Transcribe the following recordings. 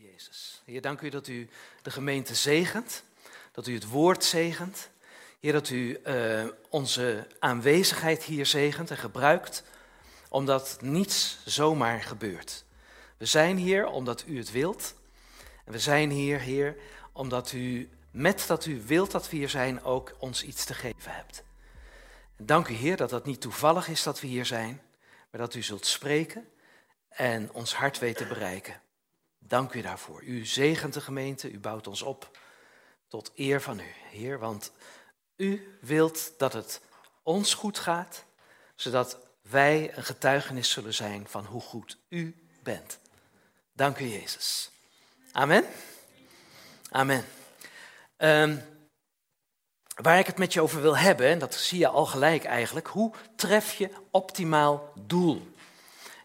Jezus. Heer, dank u dat u de gemeente zegent, dat u het woord zegent. Heer, dat u uh, onze aanwezigheid hier zegent en gebruikt, omdat niets zomaar gebeurt. We zijn hier omdat u het wilt. En we zijn hier, Heer, omdat u met dat u wilt dat we hier zijn ook ons iets te geven hebt. Dank u, Heer, dat dat niet toevallig is dat we hier zijn, maar dat u zult spreken en ons hart weet te bereiken. Dank u daarvoor. U zegent de gemeente, u bouwt ons op tot eer van u, Heer, want u wilt dat het ons goed gaat, zodat wij een getuigenis zullen zijn van hoe goed u bent. Dank u, Jezus. Amen. Amen. Um, waar ik het met je over wil hebben, en dat zie je al gelijk eigenlijk, hoe tref je optimaal doel?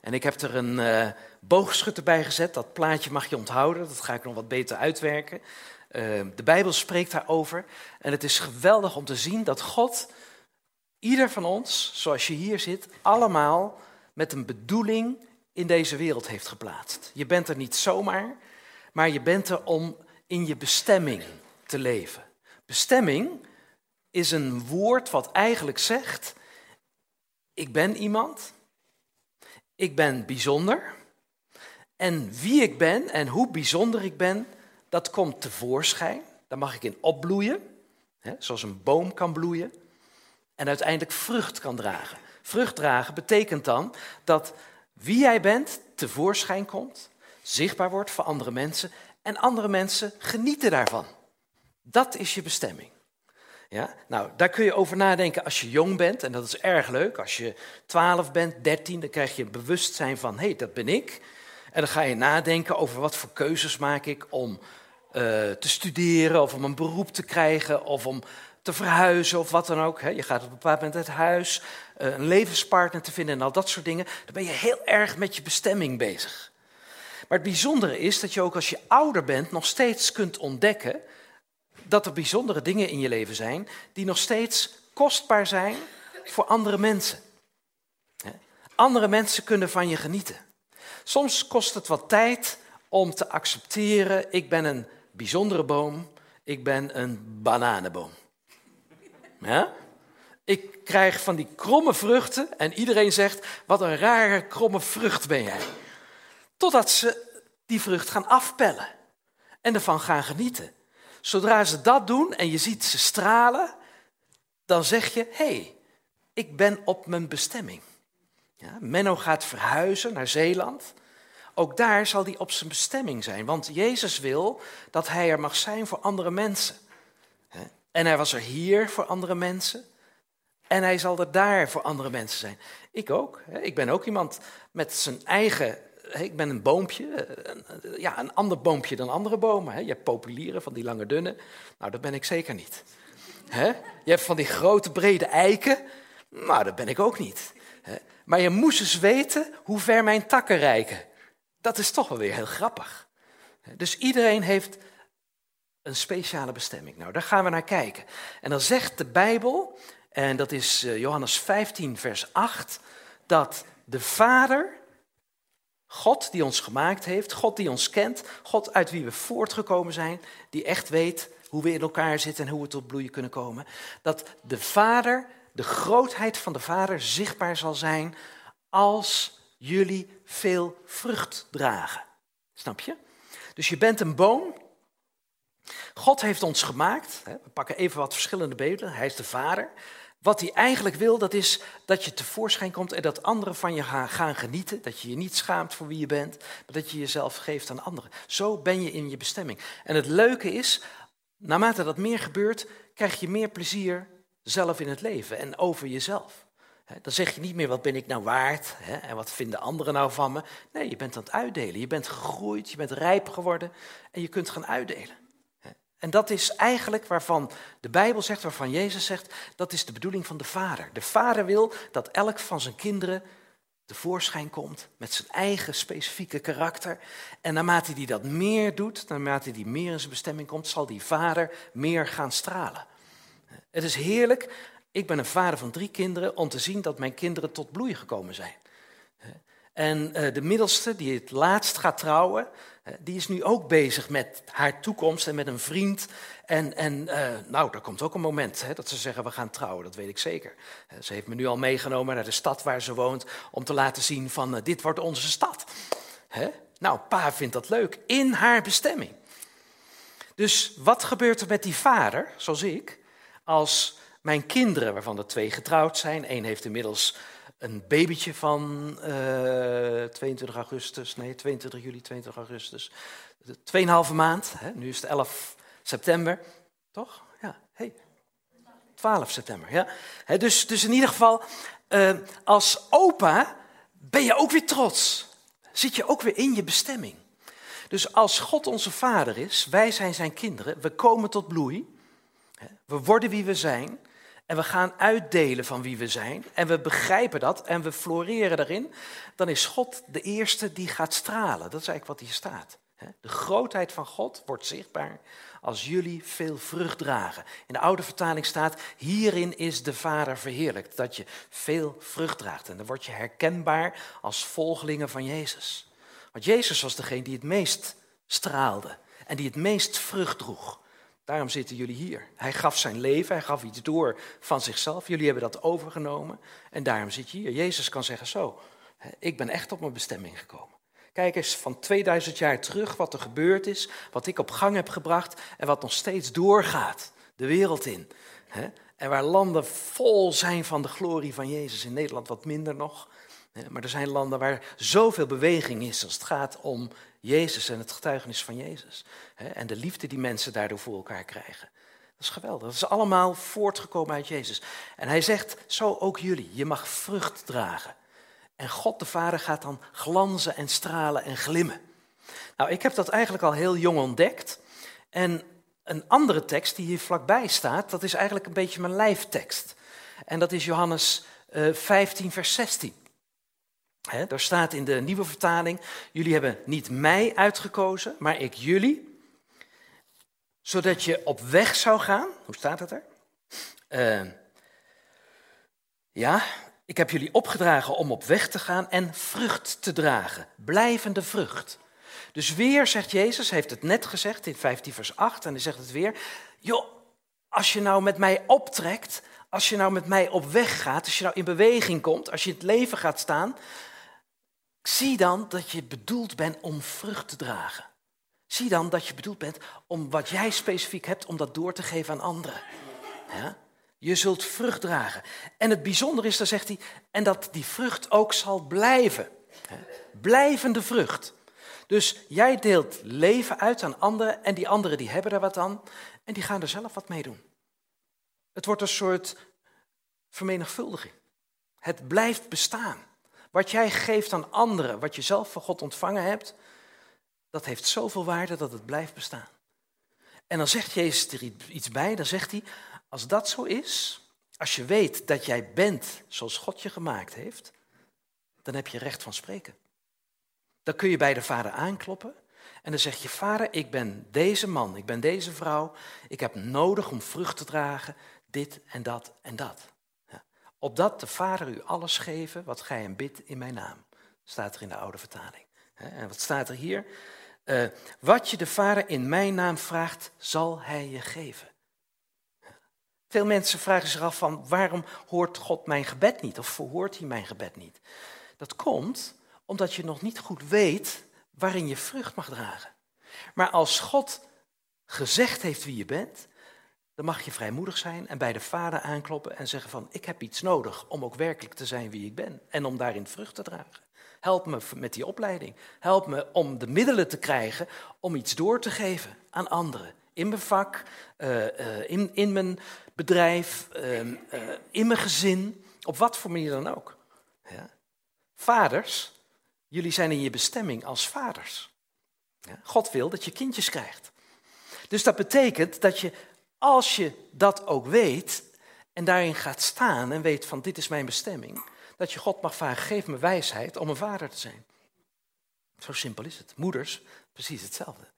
En ik heb er een uh, boogschutter bij gezet, dat plaatje mag je onthouden, dat ga ik nog wat beter uitwerken. Uh, de Bijbel spreekt daarover en het is geweldig om te zien dat God ieder van ons, zoals je hier zit, allemaal met een bedoeling in deze wereld heeft geplaatst. Je bent er niet zomaar, maar je bent er om in je bestemming te leven. Bestemming is een woord wat eigenlijk zegt: ik ben iemand, ik ben bijzonder. En wie ik ben en hoe bijzonder ik ben, dat komt tevoorschijn. Daar mag ik in opbloeien, hè, zoals een boom kan bloeien. En uiteindelijk vrucht kan dragen. Vrucht dragen betekent dan dat wie jij bent tevoorschijn komt, zichtbaar wordt voor andere mensen en andere mensen genieten daarvan. Dat is je bestemming. Ja? Nou, daar kun je over nadenken als je jong bent en dat is erg leuk. Als je 12 bent, 13, dan krijg je een bewustzijn van hé, hey, dat ben ik. En dan ga je nadenken over wat voor keuzes maak ik om uh, te studeren of om een beroep te krijgen of om te verhuizen of wat dan ook. Je gaat op een bepaald moment uit huis, eh, een levenspartner te vinden en al dat soort dingen. Dan ben je heel erg met je bestemming bezig. Maar het bijzondere is dat je ook als je ouder bent nog steeds kunt ontdekken dat er bijzondere dingen in je leven zijn die nog steeds kostbaar zijn voor andere mensen. Andere mensen kunnen van je genieten. Soms kost het wat tijd om te accepteren, ik ben een bijzondere boom, ik ben een bananenboom. Ja? Ik krijg van die kromme vruchten en iedereen zegt, wat een rare kromme vrucht ben jij. Totdat ze die vrucht gaan afpellen en ervan gaan genieten. Zodra ze dat doen en je ziet ze stralen, dan zeg je, hé, hey, ik ben op mijn bestemming. Menno gaat verhuizen naar Zeeland. Ook daar zal hij op zijn bestemming zijn, want Jezus wil dat hij er mag zijn voor andere mensen. En hij was er hier voor andere mensen. En hij zal er daar voor andere mensen zijn. Ik ook. Ik ben ook iemand met zijn eigen. Ik ben een boompje. Ja, een ander boompje dan andere bomen. Je hebt populieren van die lange dunne. Nou, dat ben ik zeker niet. Je hebt van die grote brede eiken. Nou, dat ben ik ook niet. Maar je moest eens weten hoe ver mijn takken reiken. Dat is toch wel weer heel grappig. Dus iedereen heeft een speciale bestemming. Nou, daar gaan we naar kijken. En dan zegt de Bijbel, en dat is eh, Johannes 15, vers 8, dat de Vader, God die ons gemaakt heeft, God die ons kent, God uit wie we voortgekomen zijn, die echt weet hoe we in elkaar zitten en hoe we tot bloeien kunnen komen, dat de Vader, de grootheid van de Vader zichtbaar zal zijn als jullie veel vrucht dragen. Snap je? Dus je bent een boom God heeft ons gemaakt. We pakken even wat verschillende beelden. Hij is de vader. Wat hij eigenlijk wil, dat is dat je tevoorschijn komt en dat anderen van je gaan, genieten. Dat je je niet schaamt voor wie je bent, maar dat je jezelf geeft aan anderen. Zo ben je in je bestemming. En het leuke is, naarmate dat meer gebeurt, krijg je meer plezier zelf in het leven en over jezelf. Dan zeg je niet meer wat ben ik nou waard en wat vinden anderen nou van me. Nee, je bent aan het uitdelen. Je bent gegroeid, je bent rijp geworden en je kunt gaan uitdelen. En dat is eigenlijk waarvan de Bijbel zegt, waarvan Jezus zegt, dat is de bedoeling van de Vader. De Vader wil dat elk van zijn kinderen tevoorschijn komt met zijn eigen specifieke karakter. En naarmate hij dat meer doet, naarmate hij meer in zijn bestemming komt, zal die Vader meer gaan stralen. Het is heerlijk. Ik ben een vader van drie kinderen om te zien dat mijn kinderen tot bloei gekomen zijn. En eh, de middelste, die het laatst gaat trouwen, die is nu ook bezig met haar toekomst en met een vriend. En, en uh, nou, er komt ook een moment hè, dat ze zeggen, we gaan trouwen, dat weet ik zeker. ze heeft me nu al meegenomen naar de stad waar ze woont, om te laten zien van, dit wordt onze stad. Hè? Nou, pa vindt dat leuk, in haar bestemming. Dus wat gebeurt er met die vader, zoals ik, als mijn kinderen, waarvan er twee getrouwd zijn, één heeft inmiddels een babytje van uh, eh, 22 augustus, nee, 22 juli, 22 augustus. Tweeënhalve maand, hè, nu is het 11 september, toch? Ja, hey. 12 september, ja. dus, dus in ieder geval, uh, als opa ben je ook weer trots. Zit je ook weer in je bestemming. Dus als God onze vader is, wij zijn zijn kinderen, we komen tot bloei, we worden wie we zijn, en we gaan uitdelen van wie we zijn en we begrijpen dat en we floreren daarin, dan is God de eerste die gaat stralen. Dat is eigenlijk wat hier staat. De grootheid van God wordt zichtbaar als jullie veel vrucht dragen. In de oude vertaling staat, hierin is de Vader verheerlijkt, dat je veel vrucht draagt. En dan word je herkenbaar als volgelingen van Jezus. Want Jezus was degene die het meest straalde en die het meest vrucht droeg. Daarom zitten jullie hier. Hij gaf zijn leven, hij gaf iets door van zichzelf. Jullie hebben dat overgenomen en daarom zit je hier. Jezus kan zeggen zo, ik ben echt op mijn bestemming gekomen. Kijk eens van 2000 jaar terug wat er gebeurd is, wat ik op gang heb gebracht en wat nog steeds doorgaat de wereld in. En waar landen vol zijn van de glorie van Jezus, in Nederland wat minder nog. Maar er zijn landen waar zoveel beweging is als het gaat om Jezus en het getuigenis van Jezus. En de liefde die mensen daardoor voor elkaar krijgen. Dat is geweldig. Dat is allemaal voortgekomen uit Jezus. En hij zegt, zo ook jullie. Je mag vrucht dragen. En God de Vader gaat dan glanzen en stralen en glimmen. Nou, ik heb dat eigenlijk al heel jong ontdekt. En een andere tekst die hier vlakbij staat, dat is eigenlijk een beetje mijn lijftekst. En dat is Johannes 15, eh, vers 16. He, daar staat in de nieuwe vertaling, jullie hebben niet mij uitgekozen, maar ik jullie, zodat je op weg zou gaan. Hoe staat het er? Uh, ja, ik heb jullie opgedragen om op weg te gaan en vrucht te dragen, blijvende vrucht. Dus weer zegt Jezus, heeft het net gezegd in 15 vers 8 en hij zegt het weer, joh, als je nou met mij optrekt, als je nou met mij op weg gaat, als je nou in beweging komt, als je in het leven gaat staan, Zie dan dat je bedoeld bent om vrucht te dragen. Zie dan dat je bedoeld bent om wat jij specifiek hebt, om dat door te geven aan anderen. Je zult vrucht dragen. En het bijzondere is, dan zegt hij, en dat die vrucht ook zal blijven. Blijvende vrucht. Dus jij deelt leven uit aan anderen en die anderen die hebben er wat aan en die gaan er zelf wat mee doen. Het wordt een soort vermenigvuldiging. Het blijft bestaan. Wat jij geeft aan anderen, wat je zelf van God ontvangen hebt, dat heeft zoveel waarde dat het blijft bestaan. En dan zegt Jezus er iets bij, dan zegt hij, als dat zo is, als je weet dat jij bent zoals God je gemaakt heeft, dan heb je recht van spreken. Dan kun je bij de Vader aankloppen en dan zeg je, Vader, ik ben deze man, ik ben deze vrouw, ik heb nodig om vrucht te dragen, dit en dat en dat. Opdat de Vader u alles geven wat gij hem bidt in mijn naam. Staat er in de oude vertaling. En wat staat er hier? Uh, wat je de Vader in mijn naam vraagt, zal hij je geven. Veel mensen vragen zich af van waarom hoort God mijn gebed niet of verhoort hij mijn gebed niet? Dat komt omdat je nog niet goed weet waarin je vrucht mag dragen. Maar als God gezegd heeft wie je bent, dan mag je vrijmoedig zijn en bij de vader aankloppen en zeggen van ik heb iets nodig om ook werkelijk te zijn wie ik ben en om daarin vrucht te dragen. Help me met die opleiding. Help me om de middelen te krijgen om iets door te geven aan anderen. In mijn vak, eh, eh, in, in mijn bedrijf, ehm, eh, in mijn gezin, op wat voor manier dan ook. Ja. Vaders, jullie zijn in je bestemming als vaders. Ja. God wil dat je kindjes krijgt. Dus dat betekent dat je als je dat ook weet en daarin gaat staan en weet van dit is mijn bestemming, dat je God mag vragen, geef me wijsheid om een vader te zijn. Zo simpel is het. Moeders, precies hetzelfde.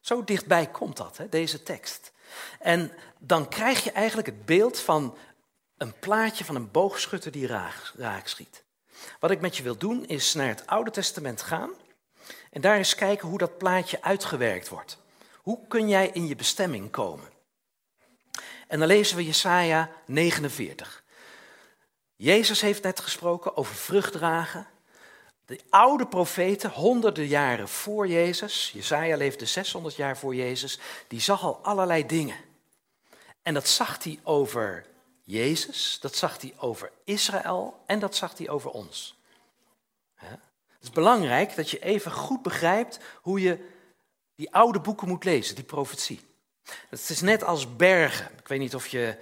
Zo dichtbij komt dat, deze tekst. En dan krijg je eigenlijk het beeld van een plaatje van een boogschutter die raak, schiet. Wat ik met je wil doen is naar het Oude Testament gaan en daar eens kijken hoe dat plaatje uitgewerkt wordt. Hoe kun jij in je bestemming komen? En dan lezen we Jesaja 49. Jezus heeft net gesproken over vrucht dragen. De oude profeten, honderden jaren voor Jezus, Jesaja leefde 600 jaar voor Jezus, die zag al allerlei dingen. En dat zag hij over Jezus, dat zag hij over Israël en dat zag hij over ons. Het is belangrijk dat je even goed begrijpt hoe je die oude boeken moet lezen, die profetie. Het is net als bergen. Ik weet niet of je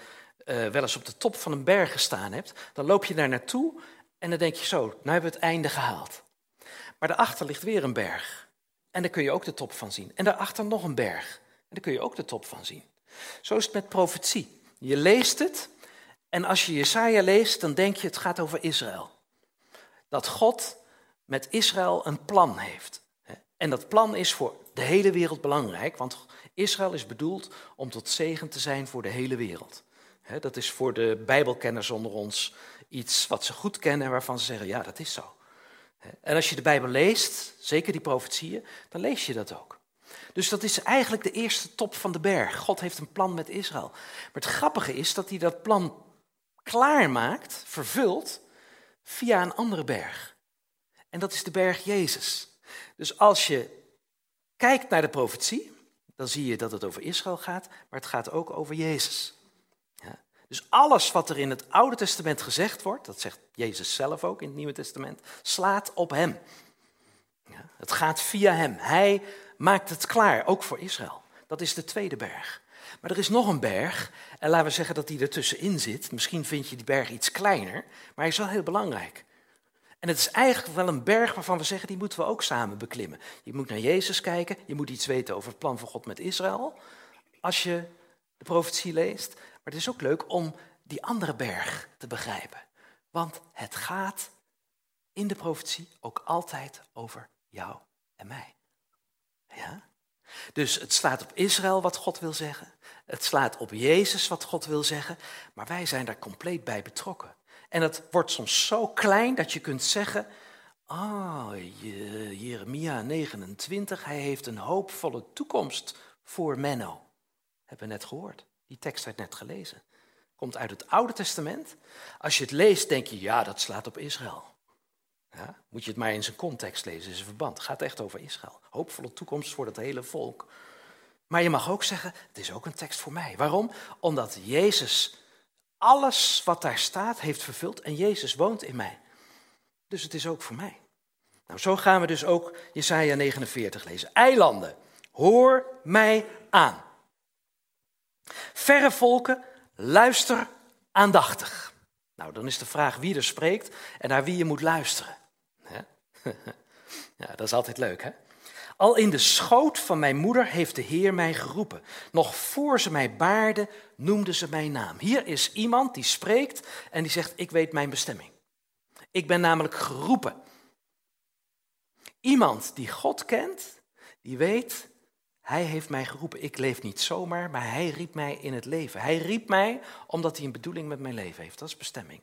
uh, wel eens op de top van een berg gestaan hebt. Dan loop je daar naartoe en dan denk je zo, nu hebben we het einde gehaald. Maar daarachter ligt weer een berg. En daar kun je ook de top van zien. En daarachter nog een berg. En daar kun je ook de top van zien. Zo is het met profetie. Je leest het en als je Jesaja leest, dan denk je het gaat over Israël. Dat God met Israël een plan heeft. En dat plan is voor de hele wereld belangrijk, want Israël is bedoeld om tot zegen te zijn voor de hele wereld. Dat is voor de Bijbelkenners onder ons iets wat ze goed kennen en waarvan ze zeggen, ja, dat is zo. En als je de Bijbel leest, zeker die profetieën, dan lees je dat ook. Dus dat is eigenlijk de eerste top van de berg. God heeft een plan met Israël. Maar het grappige is dat hij dat plan klaarmaakt, vervult, via een andere berg. En dat is de berg Jezus. Dus als je kijkt naar de profetie, dan zie je dat het over Israël gaat, maar het gaat ook over Jezus. Ja. Dus alles wat er in het Oude Testament gezegd wordt, dat zegt Jezus zelf ook in het Nieuwe Testament, slaat op Hem. Ja. Het gaat via Hem. Hij maakt het klaar, ook voor Israël. Dat is de tweede berg. Maar er is nog een berg, en laten we zeggen dat die ertussenin zit. Misschien vind je die berg iets kleiner, maar hij is wel heel belangrijk. En het is eigenlijk wel een berg waarvan we zeggen, die moeten we ook samen beklimmen. Je moet naar Jezus kijken, je moet iets weten over het plan van God met Israël, als je de profetie leest. Maar het is ook leuk om die andere berg te begrijpen. Want het gaat in de profetie ook altijd over jou en mij. Ja? Dus het slaat op Israël wat God wil zeggen. Het slaat op Jezus wat God wil zeggen. Maar wij zijn daar compleet bij betrokken. En het wordt soms zo klein dat je kunt zeggen, ah, Jeremia 29, hij heeft een hoopvolle toekomst voor Menno. Hebben we net gehoord. Die tekst werd net gelezen. Komt uit het Oude Testament. Als je het leest, denk je, ja, dat slaat op Israël. Ja, moet je het maar in zijn context lezen, in zijn verband. Het gaat echt over Israël. Hoopvolle toekomst voor het hele volk. Maar je mag ook zeggen, het is ook een tekst voor mij. Waarom? Omdat Jezus alles wat daar staat heeft vervuld en Jezus woont in mij. Dus het is ook voor mij. Nou, zo gaan we dus ook Jesaja 49 lezen. Eilanden, hoor mij aan. Verre volken, luister aandachtig. Nou, dan is de vraag wie er spreekt en naar wie je moet luisteren. Ja, dat is altijd leuk, hè? Al in de schoot van mijn moeder heeft de Heer mij geroepen. Nog voor ze mij baarden, noemde ze mijn naam. Hier is iemand die spreekt en die zegt, ik weet mijn bestemming. Ik ben namelijk geroepen. Iemand die God kent, die weet, hij heeft mij geroepen. Ik leef niet zomaar, maar hij riep mij in het leven. Hij riep mij omdat hij een bedoeling met mijn leven heeft. Dat is bestemming.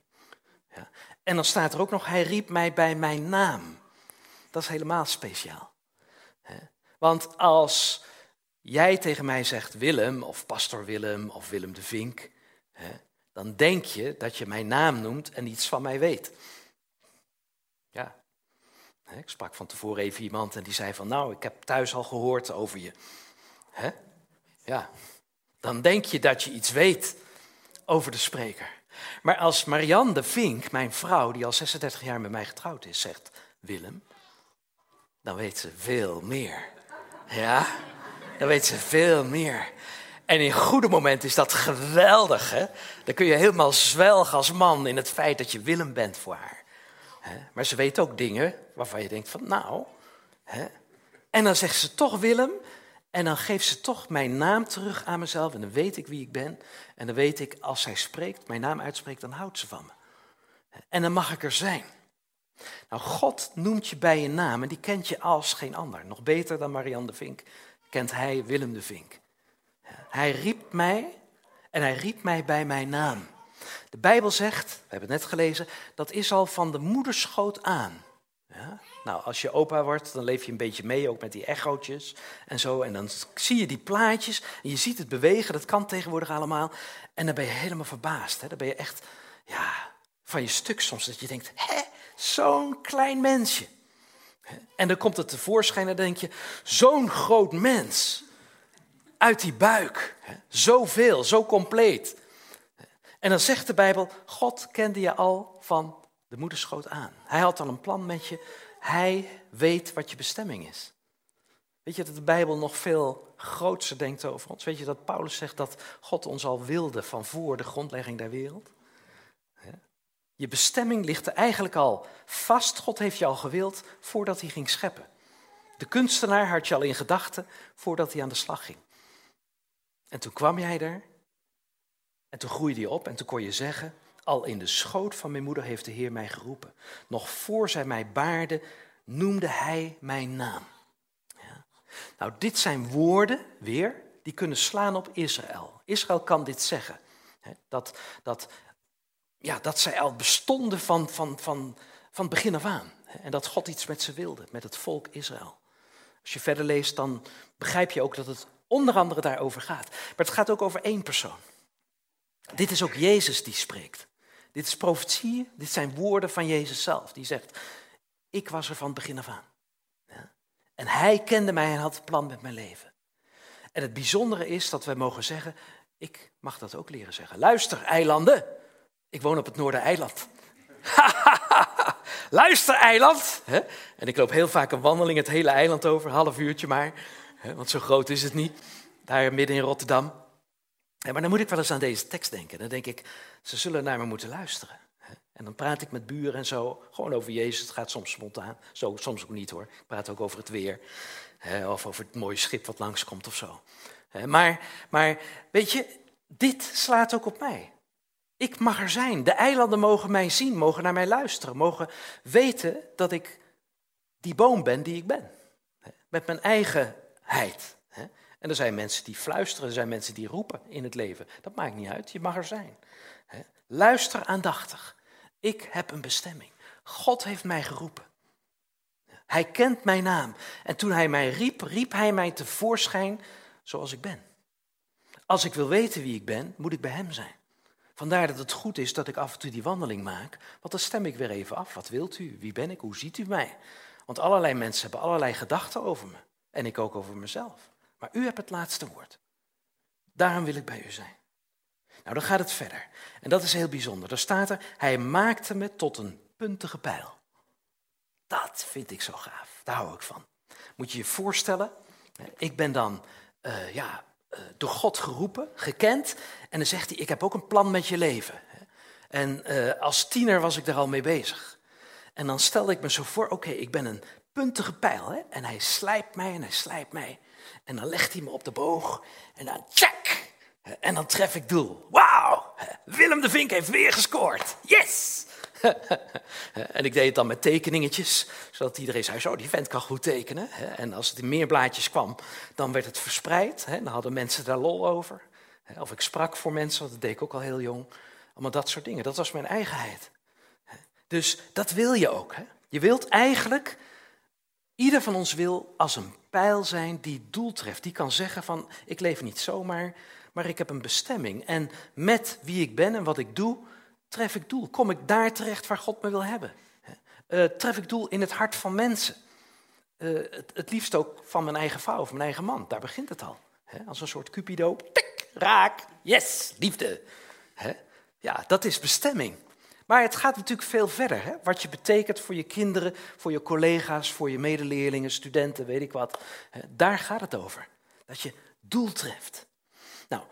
Ja. En dan staat er ook nog, hij riep mij bij mijn naam. Dat is helemaal speciaal. Want als jij tegen mij zegt Willem of pastor Willem of Willem de Vink, dan denk je dat je mijn naam noemt en iets van mij weet. Ja. Ik sprak van tevoren even iemand en die zei van nou, ik heb thuis al gehoord over je. Ja. Dan denk je dat je iets weet over de spreker. Maar als Marianne de Vink, mijn vrouw, die al 36 jaar met mij getrouwd is, zegt Willem, dan weet ze veel meer. Ja, dan weet ze veel meer. En in goede momenten is dat geweldig. Hè? Dan kun je helemaal zwelgen als man in het feit dat je Willem bent voor haar. Maar ze weet ook dingen waarvan je denkt van nou. En dan zegt ze toch Willem. En dan geeft ze toch mijn naam terug aan mezelf. En dan weet ik wie ik ben. En dan weet ik, als zij spreekt, mijn naam uitspreekt, dan houdt ze van me. En dan mag ik er zijn. Nou, God noemt je bij je naam en die kent je als geen ander. Nog beter dan Marianne de Vink kent hij Willem de Vink. Hij riep mij en hij riep mij bij mijn naam. De Bijbel zegt, we hebben het net gelezen, dat is al van de moederschoot aan. Ja? Nou, als je opa wordt, dan leef je een beetje mee, ook met die echootjes en zo. En dan zie je die plaatjes en je ziet het bewegen, dat kan tegenwoordig allemaal. En dan ben je helemaal verbaasd. Hè? Dan ben je echt ja, van je stuk soms, dat je denkt, hè, zo'n klein mensje. En dan komt het tevoorschijn en denk je, zo'n groot mens uit die buik. Zoveel, zo compleet. En dan zegt de Bijbel, God kende je al van de moederschoot aan. Hij had al een plan met je. Hij weet wat je bestemming is. Weet je dat de Bijbel nog veel grootser denkt over ons? Weet je dat Paulus zegt dat God ons al wilde van voor de grondlegging der wereld? Je bestemming ligt er eigenlijk al vast. God heeft je al gewild voordat hij ging scheppen. De kunstenaar had je al in gedachten voordat hij aan de slag ging. En toen kwam jij er. En toen groeide je op en toen kon je zeggen, al in de schoot van mijn moeder heeft de Heer mij geroepen. Nog voor zij mij baarde, noemde hij mijn naam. Ja. Nou, dit zijn woorden, weer, die kunnen slaan op Israël. Israël kan dit zeggen. Dat, dat, ja, dat zij al bestonden van, van, van, van begin af aan. En dat God iets met ze wilde, met het volk Israël. Als je verder leest, dan begrijp je ook dat het onder andere daarover gaat. Maar het gaat ook over één persoon. Dit is ook Jezus die spreekt. Dit is profetie, dit zijn woorden van Jezus zelf. Die zegt, ik was er van begin af aan. Ja? En hij kende mij en had een plan met mijn leven. En het bijzondere is dat wij mogen zeggen, ik mag dat ook leren zeggen. Luister, eilanden, ik woon op het Noordereiland. Luister, eiland. En ik loop heel vaak een wandeling het hele eiland over, een half uurtje maar. Want zo groot is het niet, daar midden in Rotterdam. Maar dan moet ik wel eens aan deze tekst denken. Dan denk ik, ze zullen naar me moeten luisteren. En dan praat ik met buren en zo, gewoon over Jezus. Het gaat soms spontaan, zo, soms ook niet hoor. Ik praat ook over het weer, of over het mooie schip wat langskomt of zo. Maar, maar weet je, dit slaat ook op mij. Ik mag er zijn. De eilanden mogen mij zien, mogen naar mij luisteren, mogen weten dat ik die boom ben die ik ben. Met mijn eigenheid. En er zijn mensen die fluisteren, er zijn mensen die roepen in het leven. Dat maakt niet uit, je mag er zijn. Luister aandachtig. Ik heb een bestemming. God heeft mij geroepen. Hij kent mijn naam. En toen hij mij riep, riep hij mij tevoorschijn zoals ik ben. Als ik wil weten wie ik ben, moet ik bij hem zijn. Vandaar dat het goed is dat ik af en toe die wandeling maak, want dan stem ik weer even af. Wat wilt u? Wie ben ik? Hoe ziet u mij? Want allerlei mensen hebben allerlei gedachten over me. En ik ook over mezelf. Maar u hebt het laatste woord. Daarom wil ik bij u zijn. Nou, dan gaat het verder. En dat is heel bijzonder. Daar staat er, hij maakte me tot een puntige pijl. Dat vind ik zo gaaf. Daar hou ik van. Moet je je voorstellen, ik ben dan uh, ja, door God geroepen, gekend. En dan zegt hij, ik heb ook een plan met je leven. En uh, als tiener was ik daar al mee bezig. En dan stelde ik me zo voor, oké, ik ben een puntige pijl. Hè? En hij slijpt mij en hij slijpt mij. En dan legt hij me op de boog en dan check. En dan tref ik doel. Wauw, Willem de Vink heeft weer gescoord. Yes! en ik deed het dan met tekeningetjes, zodat iedereen zei, zo, die vent kan goed tekenen. En als het in meer blaadjes kwam, dan werd het verspreid. Dan hadden mensen daar lol over. Of ik sprak voor mensen, dat deed ik ook al heel jong. Allemaal dat soort dingen, dat was mijn eigenheid. Dus dat wil je ook. Je wilt eigenlijk Ieder van ons wil als een pijl zijn die doel treft. Die kan zeggen van, ik leef niet zomaar, maar ik heb een bestemming. En met wie ik ben en wat ik doe, tref ik doel. Kom ik daar terecht waar God me wil hebben? Uh, tref ik doel in het hart van mensen? Uh, het, het, liefst ook van mijn eigen vrouw of mijn eigen man. Daar begint het al. als een soort cupido. Tik, raak, yes, liefde. Ja, dat is bestemming. Maar het gaat natuurlijk veel verder. Wat je betekent voor je kinderen, voor je collega's, voor je medeleerlingen, studenten, weet ik wat. Daar gaat het over. Dat je doel treft. Nou,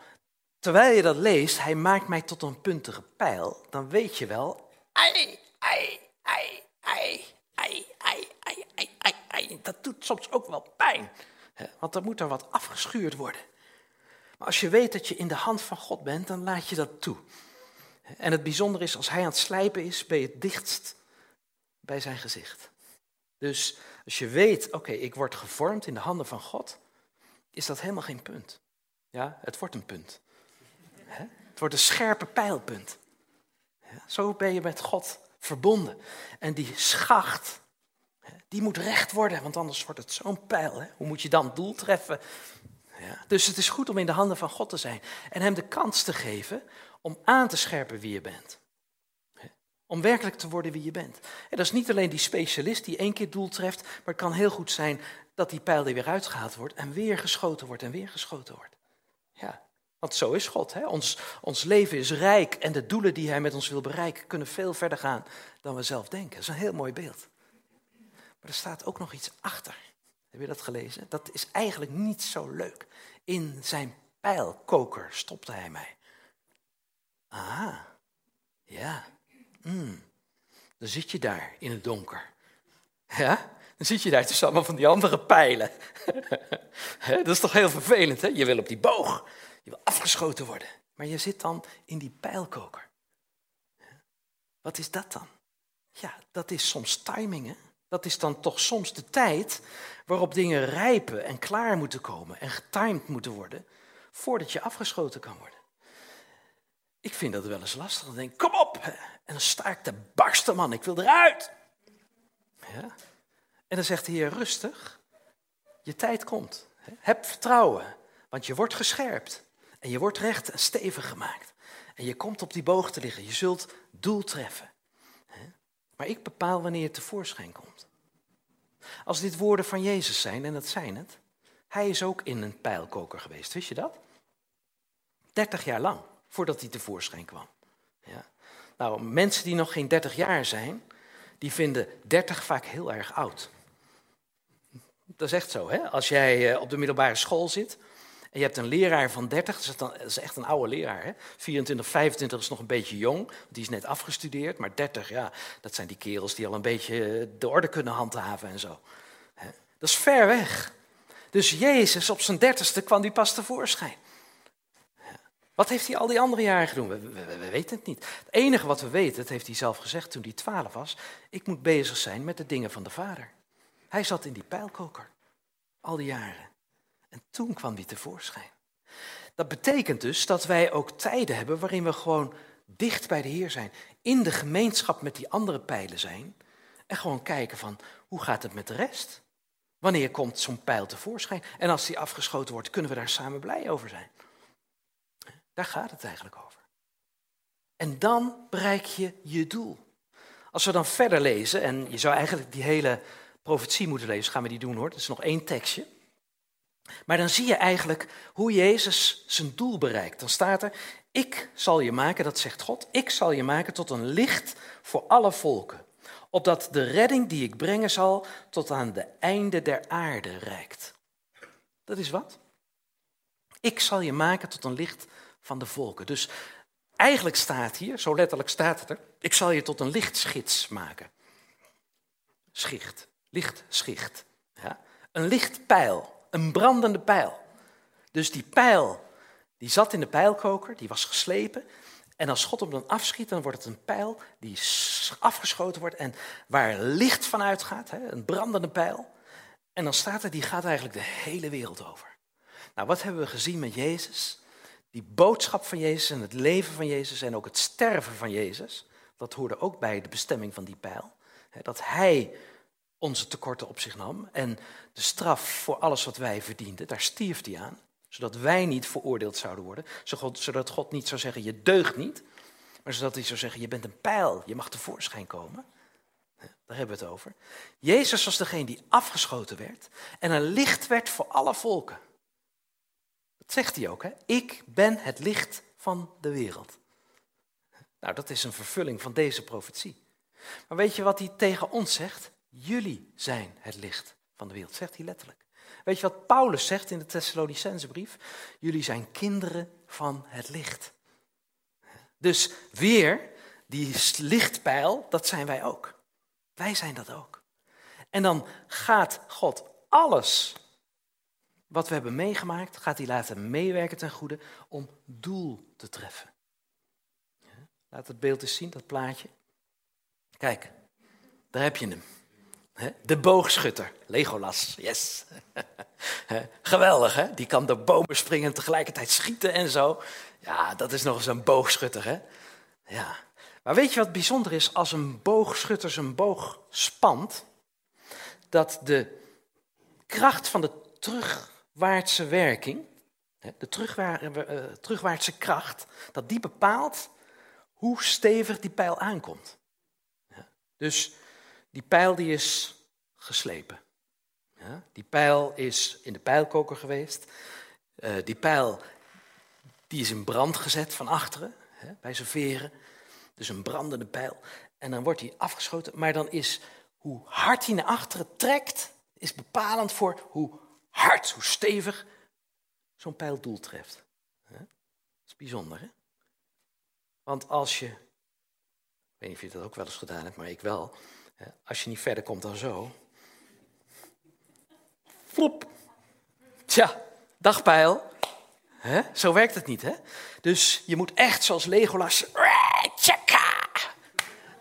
terwijl je dat leest, hij maakt mij tot een puntige pijl, dan weet je wel, ai, ai, ai, ai, ai, ai, ai, ai, ai. Dat doet soms ook wel pijn. Want dan moet er wat afgeschuurd worden. Maar als je weet dat je in de hand van God bent, dan laat je dat toe. En het bijzondere is, als hij aan het slijpen is, ben je het dichtst bij zijn gezicht. Dus als je weet, oké, ik word gevormd in de handen van God, is dat helemaal geen punt. Ja, het wordt een punt. Het wordt een scherpe pijlpunt. Zo ben je met God verbonden. En die schacht, die moet recht worden, want anders wordt het zo'n pijl. Hoe moet je dan doel treffen? Dus het is goed om in de handen van God te zijn en hem de kans te geven om aan te scherpen wie je bent. Om werkelijk te worden wie je bent. En dat is niet alleen die specialist die één keer doel treft, maar het kan heel goed zijn dat die pijl er weer uitgehaald wordt en weer geschoten wordt en weer geschoten wordt. Want zo is God. Hè? Ons, ons leven is rijk en de doelen die Hij met ons wil bereiken kunnen veel verder gaan dan we zelf denken. Dat is een heel mooi beeld. Maar er staat ook nog iets achter. Heb je dat gelezen? Dat is eigenlijk niet zo leuk. In zijn pijlkoker stopte hij mij. Aha, ja. Mm. Dan zit je daar in het donker. Ja? Dan zit je daar tussen allemaal van die andere pijlen. dat is toch heel vervelend, hè? Je wil op die boog. Je wil afgeschoten worden. Maar je zit dan in die pijlkoker. Wat is dat dan? Ja, dat is soms timing, hè? Dat is dan toch soms de tijd waarop dingen rijpen en klaar moeten komen en getimed moeten worden voordat je afgeschoten kan worden. Ik vind dat wel eens lastig. Dan denk ik, kom op! En dan sta ik te barsten, man, ik wil eruit. Ja. En dan zegt de Heer rustig, je tijd komt. Heb vertrouwen, want je wordt gescherpt. En je wordt recht en stevig gemaakt. En je komt op die boog te liggen. Je zult doel treffen. Maar ik bepaal wanneer het tevoorschijn komt. Als dit woorden van Jezus zijn, en dat zijn het. Hij is ook in een pijlkoker geweest, wist je dat? 30 jaar lang, voordat hij tevoorschijn kwam. Ja. Nou, mensen die nog geen 30 jaar zijn, die vinden 30 vaak heel erg oud. Dat is echt zo, hè? Als jij eh, op de middelbare school zit en je hebt een leraar van 30, dat is, echt een oude leraar. Hè? 24, 25 is nog een beetje jong, die is net afgestudeerd. Maar 30, ja, dat zijn die kerels die al een beetje eh, de orde kunnen handhaven en zo. Dat is ver weg. Dus Jezus op zijn dertigste kwam die pas tevoorschijn. Wat heeft hij al die andere jaren gedaan? We, we, weten het niet. Het enige wat we weten, dat heeft hij zelf gezegd toen hij twaalf was, ik moet bezig zijn met de dingen van de Vader. Hij zat in die pijlkoker, al die jaren. En toen kwam die tevoorschijn. Dat betekent dus dat wij ook tijden hebben waarin we gewoon dicht bij de Heer zijn, in de gemeenschap met die andere pijlen zijn en gewoon kijken van hoe gaat het met de rest? Wanneer komt zo'n pijl tevoorschijn? En als die afgeschoten wordt, kunnen we daar samen blij over zijn. Daar gaat het eigenlijk over. En dan bereik je je doel. Als we dan verder lezen, en je zou eigenlijk die hele profetie moeten lezen, gaan we die doen hoor, dat is nog één tekstje. Maar dan zie je eigenlijk hoe Jezus zijn doel bereikt. Dan staat er, ik zal je maken, dat zegt God, ik zal je maken tot een licht voor alle volken. Opdat de redding die ik brengen zal tot aan de einde der aarde reikt. Dat is wat? Ik zal je maken tot een licht van de volken. Dus eigenlijk staat hier, zo letterlijk staat het er, ik zal je tot een lichtschits maken. Schicht, lichtschicht. Ja? Een lichtpijl een brandende pijl. Dus die pijl, die zat in de pijlkoker, die was geslepen. En als God hem dan afschiet, dan wordt het een pijl die afgeschoten wordt en waar licht van uitgaat, een brandende pijl. En dan staat er, die gaat eigenlijk de hele wereld over. Nou, wat hebben we gezien met Jezus? Die boodschap van Jezus en het leven van Jezus en ook het sterven van Jezus, dat hoorde ook bij de bestemming van die pijl. Dat hij onze tekorten op zich nam en de straf voor alles wat wij verdienden, daar stierf hij aan, zodat wij niet veroordeeld zouden worden, zodat God niet zou zeggen, je deugt niet, maar zodat hij zou zeggen, je bent een pijl, je mag tevoorschijn komen. Daar hebben we het over. Jezus was degene die afgeschoten werd en een licht werd voor alle volken. Dat zegt hij ook, hè? Ik ben het licht van de wereld. Nou, dat is een vervulling van deze profetie. Maar weet je wat hij tegen ons zegt? Jullie zijn het licht van de wereld, zegt hij letterlijk. Weet je wat Paulus zegt in de Thessalonicense brief? Jullie zijn kinderen van het licht. Dus weer, die lichtpijl, dat zijn wij ook. Wij zijn dat ook. En dan gaat God alles wat we hebben meegemaakt, gaat hij laten meewerken ten goede om doel te treffen. Laat het beeld eens zien, dat plaatje. Kijk, daar heb je hem. De boogschutter, Legolas, yes. Geweldig, hè? Die kan door bomen springen en tegelijkertijd schieten en zo. Ja, dat is nog eens een boogschutter, hè? Ja. Maar weet je wat bijzonder is als een boogschutter zijn boog spant? Dat de kracht van de terugwaartse werking, de eh, terugwaartse kracht, dat die bepaalt hoe stevig die pijl aankomt. Dus die pijl die is geslepen. Die pijl is in de pijlkoker geweest. Uh, die pijl die is in brand gezet van achteren, bij zijn veren. Dus een brandende pijl. En dan wordt hij afgeschoten. Maar dan is hoe hard hij naar achteren trekt, is bepalend voor hoe hard, hoe stevig zo'n pijl doel treft. Dat is bijzonder, hè? Want als je, ik weet niet of je dat ook wel eens gedaan hebt, maar ik wel. Als je niet verder komt dan zo. Flop. Tja, dagpijl. Hè? Zo werkt het niet, hè? Dus je moet echt zoals Legolas.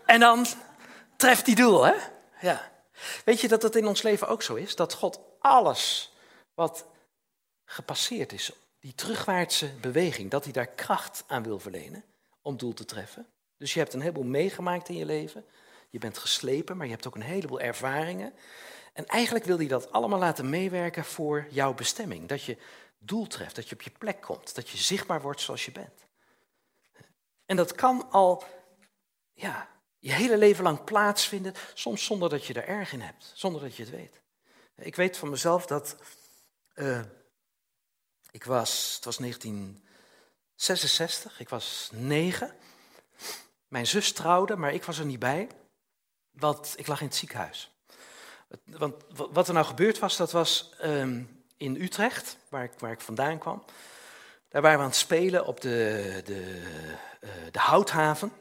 En dan treft die doel, hè? Ja. Weet je dat het in ons leven ook zo is? Dat God alles wat gepasseerd is, die terugwaartse beweging, dat hij daar kracht aan wil verlenen om doel te treffen. Dus je hebt een heleboel meegemaakt in je leven. Je bent geslepen, maar je hebt ook een heleboel ervaringen. En eigenlijk wil hij dat allemaal laten meewerken voor jouw bestemming. Dat je doel treft, dat je op je plek komt, dat je zichtbaar wordt zoals je bent. En dat kan al ja, je hele leven lang plaatsvinden, soms zonder dat je er erg in hebt, zonder dat je het weet. Ik weet van mezelf dat uh, ik was, het was 1966, ik was negen. Mijn zus trouwde, maar ik was er niet bij, want ik lag in het ziekenhuis. Want wat er nou gebeurd was, dat was um, in Utrecht, waar ik, waar ik vandaan kwam. Daar waren we aan het spelen op de, de, uh, de houthaven.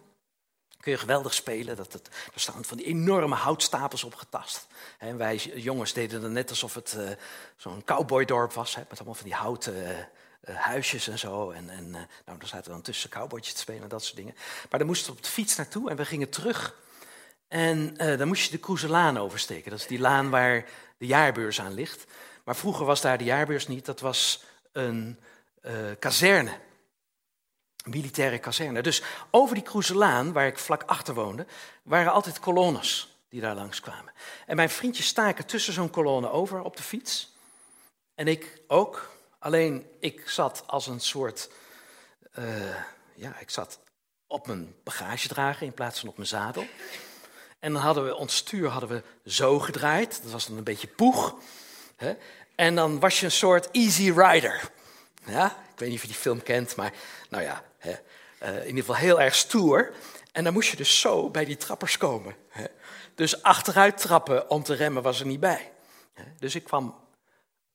Kun je geweldig spelen. Dat het, er staan van die enorme houtstapels opgetast. En wij jongens deden het net alsof het uh, zo'n cowboydorp was. Hè, met allemaal van die houten uh, huisjes en zo. En, en nou, daar zaten we dan tussen cowboytjes te spelen en dat soort dingen. Maar dan moesten we op de fiets naartoe en we gingen terug. En dan moest je de Kroeselaan oversteken. Dat is die laan waar de jaarbeurs aan ligt. Maar vroeger was daar de jaarbeurs niet, dat was een uh, kazerne. Een militaire kazerne. Dus over die Kroeselaan, waar ik vlak achter woonde, waren altijd kolonnes die daar langskwamen. En mijn vriendjes staken tussen zo'n kolonne over op de fiets. En ik ook. Alleen ik zat als een soort. Uh, ja, ik zat op mijn bagagedrager in plaats van op mijn zadel. En dan hadden we ons stuur hadden we zo gedraaid. Dat was dan een beetje poeg. Hè? En dan was je een soort easy rider. Ja? Ik weet niet of je die film kent, maar nou ja, hè? Uh, in ieder geval heel erg stoer. En dan moest je dus zo bij die trappers komen. Hè? Dus achteruit trappen om te remmen was er niet bij. Dus ik kwam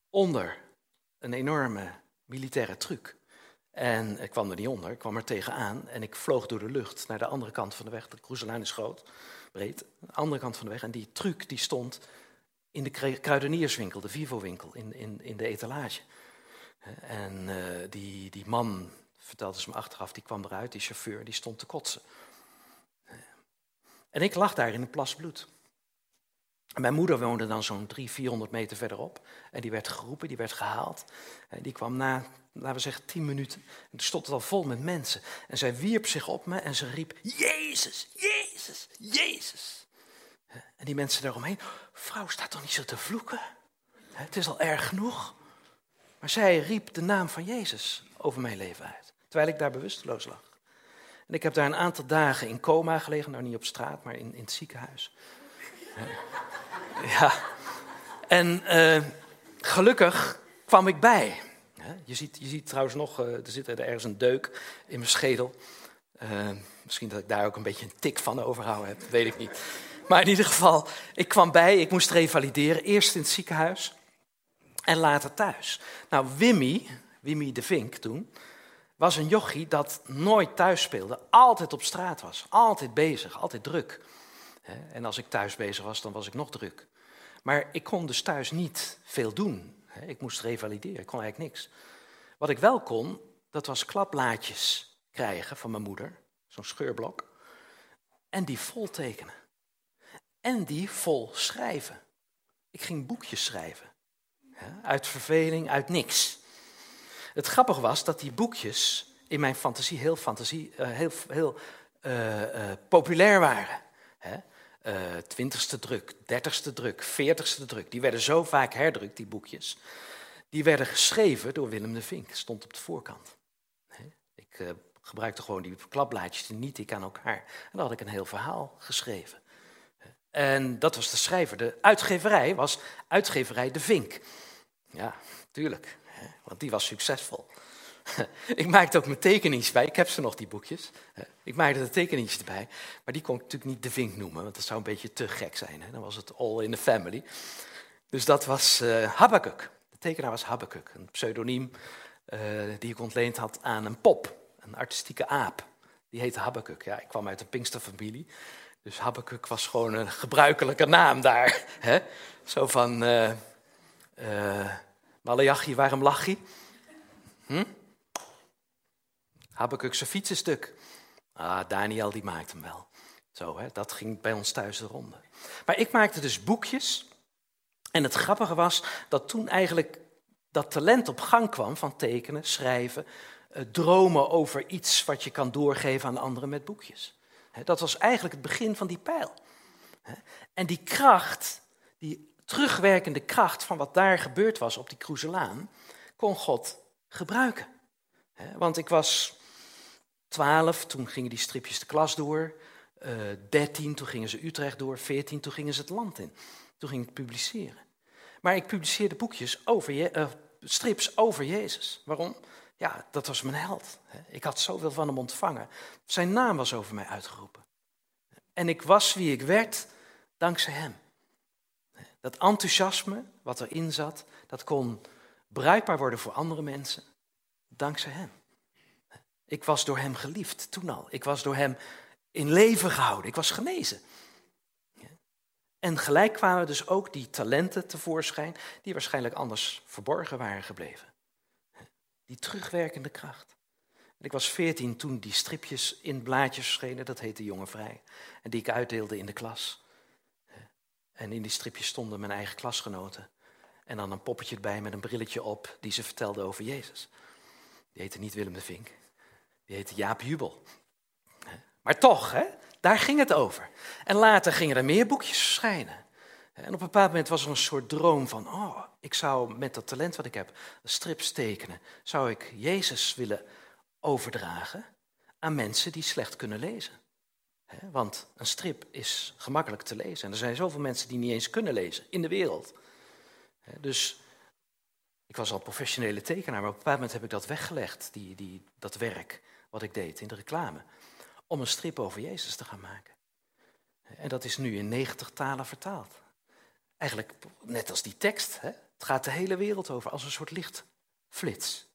onder een enorme militaire truc. En ik kwam er niet onder, ik kwam er tegenaan en ik vloog door de lucht naar de andere kant van de weg. De cruiselijn is groot, breed, de andere kant van de weg. En die truc die stond in de kruidenierswinkel, de Vivo-winkel, in, in, in de etalage. En uh, die, die man, vertelde ze me achteraf, die kwam eruit, die chauffeur, die stond te kotsen. En ik lag daar in een plas bloed. Mijn moeder woonde dan zo'n 300, 400 meter verderop. En die werd geroepen, die werd gehaald. En die kwam na, laten we zeggen, 10 minuten. En stond het al vol met mensen. En zij wierp zich op me en ze riep: Jezus, Jezus, Jezus. En die mensen daaromheen, vrouw staat toch niet zo te vloeken? Het is al erg genoeg. Maar zij riep de naam van Jezus over mijn leven uit, terwijl ik daar bewusteloos lag. En ik heb daar een aantal dagen in coma gelegen, nou niet op straat, maar in, in het ziekenhuis. Ja. En uh, gelukkig kwam ik bij. Je ziet, je ziet trouwens nog, uh, er zit er ergens een deuk in mijn schedel. Uh, misschien dat ik daar ook een beetje een tik van overhouden heb, weet ik niet. Maar in ieder geval, ik kwam bij, ik moest revalideren. Eerst in het ziekenhuis en later thuis. Nou, Wimmy, Wimmy de Vink toen, was een jochie dat nooit thuis speelde. Altijd op straat was, altijd bezig, altijd druk. En als ik thuis bezig was, dan was ik nog druk. Maar ik kon dus thuis niet veel doen. Ik moest revalideren, ik kon eigenlijk niks. Wat ik wel kon, dat was klaplaadjes krijgen van mijn moeder, zo'n scheurblok, en die vol tekenen en die vol schrijven. Ik ging boekjes schrijven. Uit verveling, uit niks. Het grappige was dat die boekjes in mijn fantasie heel, fantasie, eh, heel, heel uh, populair waren. Hè? twintigste druk, dertigste druk, veertigste druk. Die werden zo vaak herdrukt, die boekjes. Die werden geschreven door Willem de Vink, stond op de voorkant. Ik uh, gebruikte gewoon die klapblaadjes, die niet ik aan elkaar. En dan had ik een heel verhaal geschreven. En dat was de schrijver. De uitgeverij was uitgeverij De Vink. Ja, tuurlijk, want die was succesvol. Ik maakte ook mijn tekeningen bij. Ik heb ze nog, die boekjes. Ik maakte de tekeningen erbij. Maar die kon ik natuurlijk niet de Vink noemen, want dat zou een beetje te gek zijn. Dan was het all in the family. Dus dat was uh, Habakkuk. De tekenaar was Habakkuk, een pseudoniem uh, die ik ontleend had aan een pop, een artistieke aap. Die heette Habakkuk. Ja, ik kwam uit een Pinksterfamilie. Dus Habakkuk was gewoon een gebruikelijke naam daar. Hè? Zo van, uh, uh, Malachi, waarom lach je? Hm? Habakkuk zijn fietsenstuk. Ah, Daniel die maakt hem wel. Zo, hè? dat ging bij ons thuis de ronde. Maar ik maakte dus boekjes. En het grappige was dat toen eigenlijk dat talent op gang kwam van tekenen, schrijven, eh, dromen over iets wat je kan doorgeven aan anderen met boekjes. Dat was eigenlijk het begin van die pijl. En die kracht, die terugwerkende kracht van wat daar gebeurd was op die Kroezelaan, kon God gebruiken. Want ik was twaalf, toen gingen die stripjes de klas door. Uh, dertien, toen gingen ze Utrecht door. Veertien, toen gingen ze het land in. Toen ging ik publiceren. Maar ik publiceerde boekjes over je, uh, strips over Jezus. Waarom? Ja, dat was mijn held. Ik had zoveel van hem ontvangen. Zijn naam was over mij uitgeroepen. En ik was wie ik werd dankzij hem. Dat enthousiasme wat erin zat, dat kon bruikbaar worden voor andere mensen dankzij hem. Ik was door hem geliefd, toen al. Ik was door hem in leven gehouden. Ik was genezen. En gelijk kwamen dus ook die talenten tevoorschijn, die waarschijnlijk anders verborgen waren gebleven. Die terugwerkende kracht. Ik was veertien toen die stripjes in blaadjes verschenen, dat heette Jonge Vrij. En die ik uitdeelde in de klas. En in die stripjes stonden mijn eigen klasgenoten. En dan een poppetje erbij met een brilletje op die ze vertelde over Jezus. Die heette niet Willem de Vink, die heette Jaap Jubel. Maar toch, hè, daar ging het over. En later gingen er meer boekjes verschijnen. En op een bepaald moment was er een soort droom van, oh, ik zou met dat talent wat ik heb, strips tekenen, zou ik Jezus willen overdragen aan mensen die slecht kunnen lezen. Want een strip is gemakkelijk te lezen. En er zijn zoveel mensen die niet eens kunnen lezen in de wereld. Dus ik was al professionele tekenaar, maar op een bepaald moment heb ik dat weggelegd, die, die, dat werk wat ik deed in de reclame, om een strip over Jezus te gaan maken. En dat is nu in 90 talen vertaald. Eigenlijk net als die tekst. Hè? Het gaat de hele wereld over als een soort lichtflits.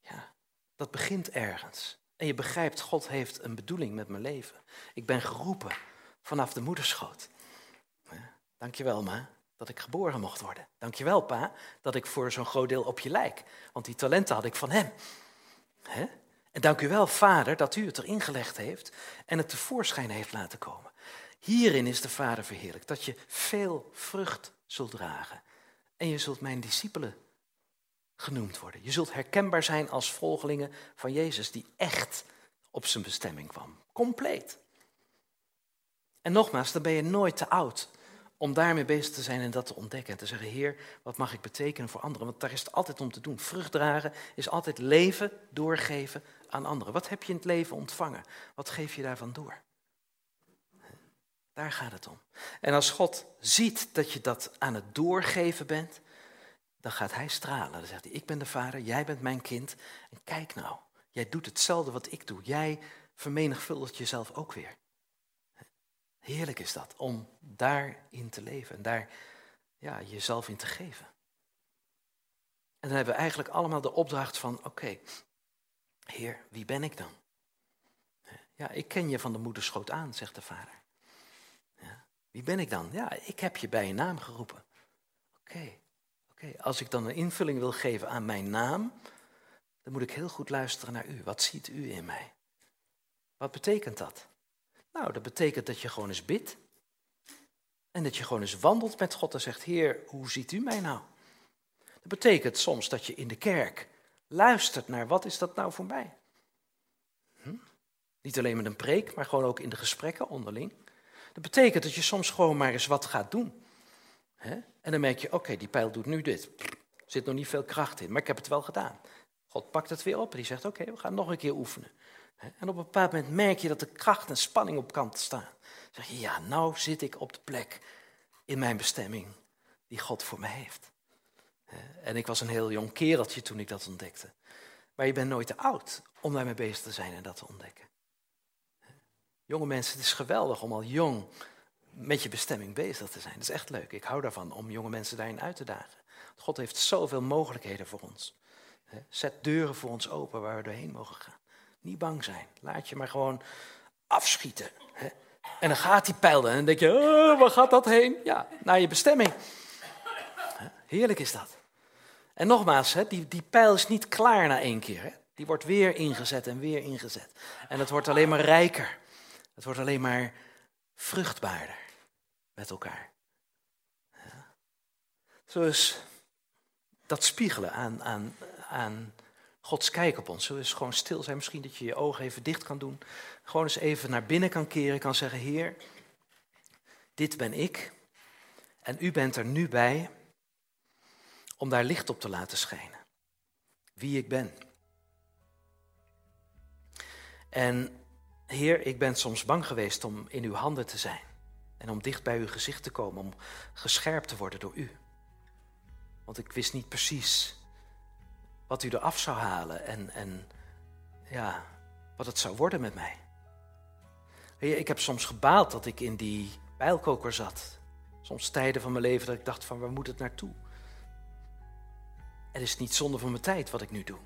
Ja, dat begint ergens. En je begrijpt, God heeft een bedoeling met mijn leven. Ik ben geroepen vanaf de moederschoot. Dankjewel, ma, dat ik geboren mocht worden. Dankjewel, pa, dat ik voor zo'n groot deel op je lijk. Want die talenten had ik van hem. Hè? Dank u wel, vader, dat u het erin gelegd heeft en het tevoorschijn heeft laten komen. Hierin is de Vader verheerlijk, dat je veel vrucht zult dragen. En je zult mijn discipelen genoemd worden. Je zult herkenbaar zijn als volgelingen van Jezus, die echt op zijn bestemming kwam. Compleet. En nogmaals, dan ben je nooit te oud om daarmee bezig te zijn en dat te ontdekken. En te zeggen, Heer, wat mag ik betekenen voor anderen? Want daar is het altijd om te doen. Vrucht dragen is altijd leven doorgeven aan anderen. Wat heb je in het leven ontvangen? Wat geef je daarvan door? Daar gaat het om. En als God ziet dat je dat aan het doorgeven bent, dan gaat hij stralen. Dan zegt hij, ik ben de vader, jij bent mijn kind. En kijk nou, jij doet hetzelfde wat ik doe. Jij vermenigvuldigt jezelf ook weer. Heerlijk is dat, om daarin te leven en daar ja, jezelf in te geven. En dan hebben we eigenlijk allemaal de opdracht van, oké, Heer, wie ben ik dan? Ja, ik ken je van de moederschoot aan, zegt de vader. Wie ben ik dan? Ja, ik heb je bij je naam geroepen. Oké, oké. Als ik dan een invulling wil geven aan mijn naam, dan moet ik heel goed luisteren naar u. Wat ziet u in mij? Wat betekent dat? Nou, dat betekent dat je gewoon eens bidt. En dat je gewoon eens wandelt met God en zegt, Heer, hoe ziet u mij nou? Dat betekent soms dat je in de kerk luistert naar, wat is dat nou voor mij? Hm? Niet alleen met een preek, maar gewoon ook in de gesprekken onderling. Dat betekent dat je soms gewoon maar eens wat gaat doen. En dan merk je, oké, die pijl doet nu dit. Er zit nog niet veel kracht in, maar ik heb het wel gedaan. God pakt het weer op en die zegt, oké, we gaan nog een keer oefenen. En op een bepaald moment merk je dat de kracht en spanning op kant staan. Dan zeg je, ja, nou zit ik op de plek in mijn bestemming die God voor mij heeft. En ik was een heel jong kereltje toen ik dat ontdekte. Maar je bent nooit te oud om daarmee bezig te zijn en dat te ontdekken. Jonge mensen, het is geweldig om al jong met je bestemming bezig te zijn. Dat is echt leuk. Ik hou daarvan om jonge mensen daarin uit te dagen. God heeft zoveel mogelijkheden voor ons. Zet deuren voor ons open waar we doorheen mogen gaan. Niet bang zijn. Laat je maar gewoon afschieten. En dan gaat die pijl en dan denk je, oh, waar gaat dat heen? Ja, naar je bestemming. Heerlijk is dat. En nogmaals, die, die pijl is niet klaar na één keer. Die wordt weer ingezet en weer ingezet. En het wordt alleen maar rijker. Het wordt alleen maar vruchtbaarder met elkaar. Zo is dat spiegelen aan, aan, aan Gods kijk op ons. Zo is gewoon stil zijn. Misschien dat je je ogen even dicht kan doen. Gewoon eens even naar binnen kan keren. Kan zeggen, Heer, dit ben ik. En u bent er nu bij om daar licht op te laten schijnen. Wie ik ben. En Heer, ik ben soms bang geweest om in uw handen te zijn. En om dicht bij uw gezicht te komen, om gescherpt te worden door u. Want ik wist niet precies wat u eraf zou halen en, en ja, wat het zou worden met mij. Heer, ik heb soms gebaald dat ik in die pijlkoker zat. Soms tijden van mijn leven dat ik dacht van waar moet het naartoe? Het is niet zonde van mijn tijd wat ik nu doe.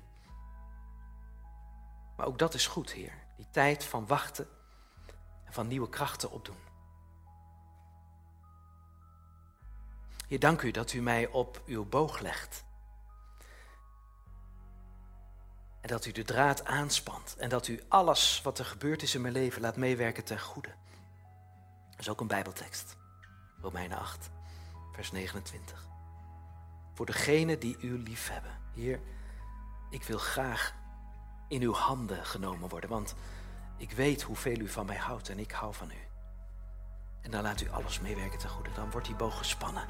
Maar ook dat is goed, Heer. Die tijd van wachten en van nieuwe krachten opdoen. Heer, dank u dat u mij op uw boog legt. En dat u de draad aanspant. En dat u alles wat er gebeurd is in mijn leven laat meewerken ten goede. Dat is ook een Bijbeltekst. Romeinen 8, vers 29. Voor degenen die u lief hebben. Heer, ik wil graag in uw handen genomen worden. Want ik weet hoeveel u van mij houdt en ik hou van u. En dan laat u alles meewerken ten goede. Dan wordt die boog gespannen.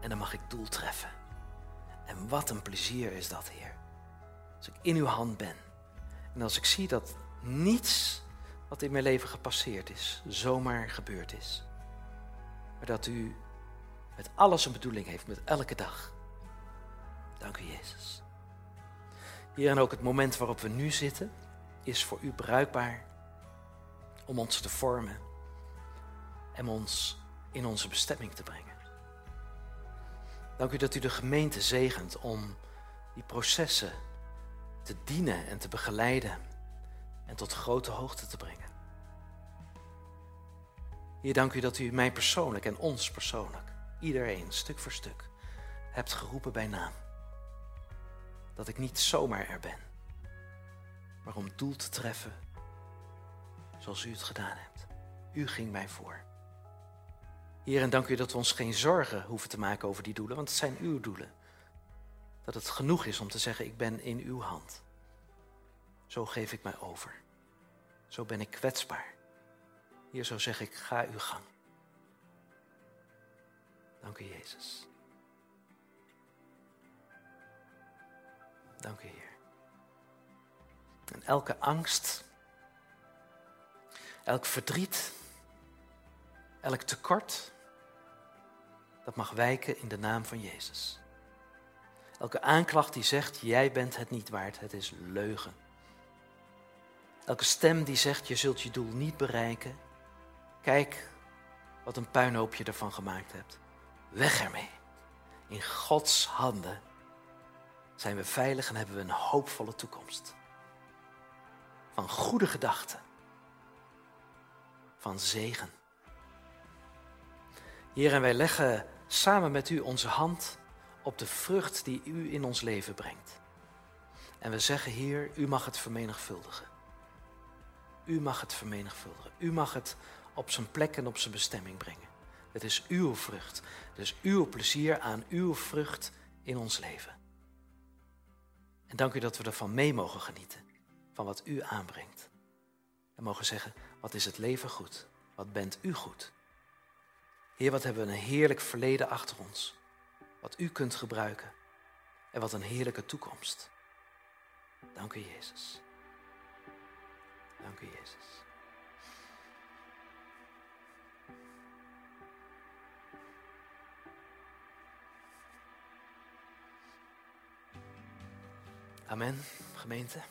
En dan mag ik doel treffen. En wat een plezier is dat, Heer. Als ik in uw hand ben. En als ik zie dat niets wat in mijn leven gepasseerd is, zomaar gebeurd is. Maar dat u met alles een bedoeling heeft, met elke dag. Dank u, Jezus. Hier en ook het moment waarop we nu zitten, is voor u bruikbaar om ons te vormen en ons in onze bestemming te brengen. Dank u dat u de gemeente zegent om die processen te dienen en te begeleiden en tot grote hoogte te brengen. Hier dank u dat u mij persoonlijk en ons persoonlijk, iedereen stuk voor stuk, hebt geroepen bij naam dat ik niet zomaar er ben, maar om doel te treffen zoals u het gedaan hebt. U ging mij voor. Heer, en dank u dat we ons geen zorgen hoeven te maken over die doelen, want het zijn uw doelen. Dat het genoeg is om te zeggen, ik ben in uw hand. Zo geef ik mij over. Zo ben ik kwetsbaar. Hier zo zeg ik, ga uw gang. Dank u, Jezus. Dank u, Heer. En elke angst, elk verdriet, elk tekort, dat mag wijken in de naam van Jezus. Elke aanklacht die zegt, jij bent het niet waard, het is leugen. Elke stem die zegt, je zult je doel niet bereiken, kijk wat een puinhoop je ervan gemaakt hebt. Weg ermee. In Gods handen zijn we veilig en hebben we een hoopvolle toekomst. Van goede gedachten. Van zegen. Heer, en wij leggen samen met u onze hand op de vrucht die u in ons leven brengt. En we zeggen, Heer, u mag het vermenigvuldigen. U mag het vermenigvuldigen. U mag het op zijn plek en op zijn bestemming brengen. Het is uw vrucht. Het is uw plezier aan uw vrucht in ons leven. En dank u dat we ervan mee mogen genieten, van wat u aanbrengt. En mogen zeggen, wat is het leven goed? Wat bent u goed? Heer, wat hebben we een heerlijk verleden achter ons. Wat u kunt gebruiken. En wat een heerlijke toekomst. Dank u, Jezus. Dank u, Jezus. Amen, gemeente.